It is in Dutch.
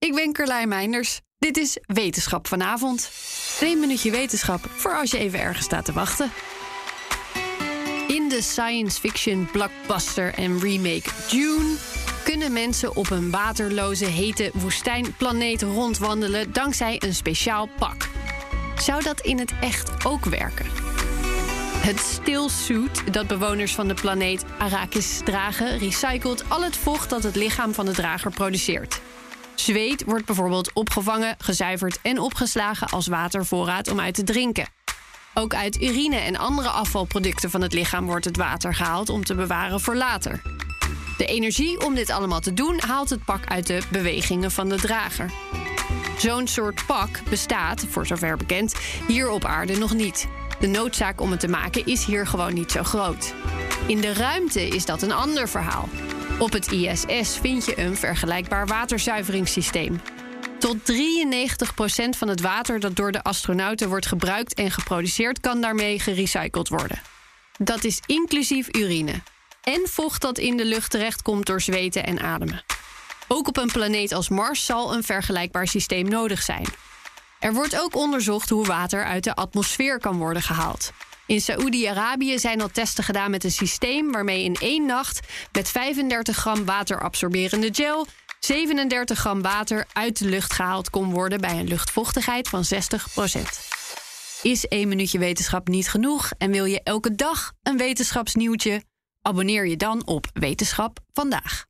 Ik ben Carlijn Meinders. Dit is Wetenschap vanavond. Een minuutje wetenschap voor als je even ergens staat te wachten. In de science fiction blockbuster en remake Dune kunnen mensen op een waterloze hete woestijnplaneet rondwandelen dankzij een speciaal pak. Zou dat in het echt ook werken? Het stillsuit dat bewoners van de planeet Arrakis dragen, recycelt al het vocht dat het lichaam van de drager produceert. Zweet wordt bijvoorbeeld opgevangen, gezuiverd en opgeslagen als watervoorraad om uit te drinken. Ook uit urine en andere afvalproducten van het lichaam wordt het water gehaald om te bewaren voor later. De energie om dit allemaal te doen haalt het pak uit de bewegingen van de drager. Zo'n soort pak bestaat, voor zover bekend, hier op aarde nog niet. De noodzaak om het te maken is hier gewoon niet zo groot. In de ruimte is dat een ander verhaal. Op het ISS vind je een vergelijkbaar waterzuiveringssysteem. Tot 93% van het water dat door de astronauten wordt gebruikt en geproduceerd, kan daarmee gerecycled worden. Dat is inclusief urine. En vocht dat in de lucht terechtkomt door zweten en ademen. Ook op een planeet als Mars zal een vergelijkbaar systeem nodig zijn. Er wordt ook onderzocht hoe water uit de atmosfeer kan worden gehaald. In Saoedi-Arabië zijn al testen gedaan met een systeem waarmee in één nacht met 35 gram waterabsorberende gel 37 gram water uit de lucht gehaald kon worden bij een luchtvochtigheid van 60% Is één minuutje wetenschap niet genoeg en wil je elke dag een wetenschapsnieuwtje? Abonneer je dan op Wetenschap vandaag.